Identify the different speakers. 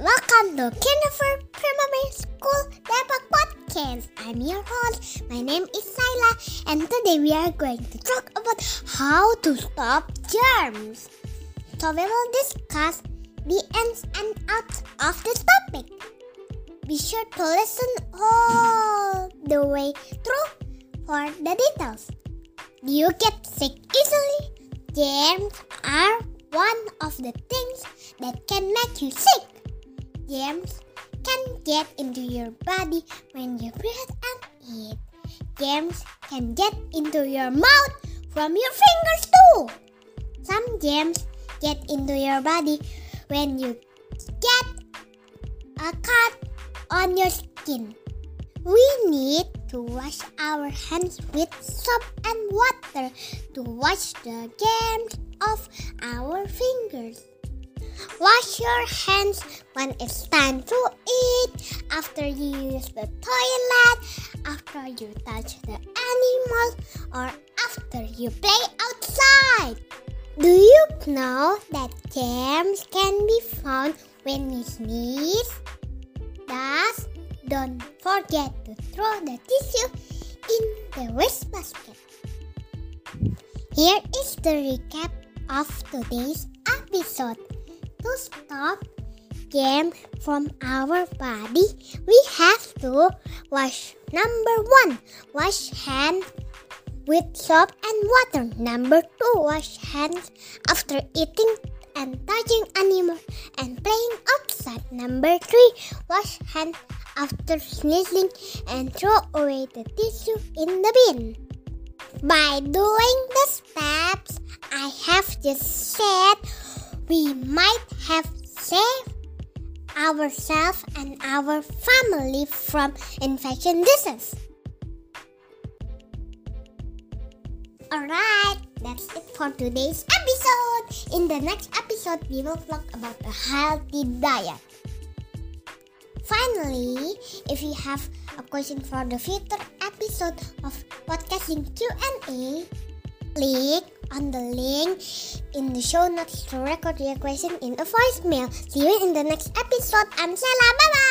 Speaker 1: welcome to Kinderford Primary School Depok Podcast. I'm your host. My name is Saila, and today we are going to talk about how to stop germs. So we will discuss the ins and outs of this topic. Be sure to listen all the way through for the details. Do you get sick easily? Germs are one of the things that can make you sick. Germs can get into your body when you breathe and eat. Germs can get into your mouth from your fingers too. Some germs get into your body when you get a cut on your skin. We need to wash our hands with soap and water to wash the germs off our fingers. Wash your hands when it's time to eat, after you use the toilet, after you touch the animals, or after you play outside. Do you know that germs can be found when you sneeze? Thus, don't forget to throw the tissue in the waste basket. Here is the recap of today's episode. To stop germs from our body, we have to wash number one, wash hands with soap and water. Number two, wash hands after eating and touching animals and playing outside. Number three, wash hands after sneezing and throw away the tissue in the bin. By doing the steps I have just said, we might have saved ourselves and our family from infection disease. Alright, that's it for today's episode. In the next episode, we will talk about a healthy diet. Finally, if you have a question for the future episode of podcasting Q&A, click on the link in the show notes to record your question in a voicemail. See you in the next episode. I'm Sela. Bye bye.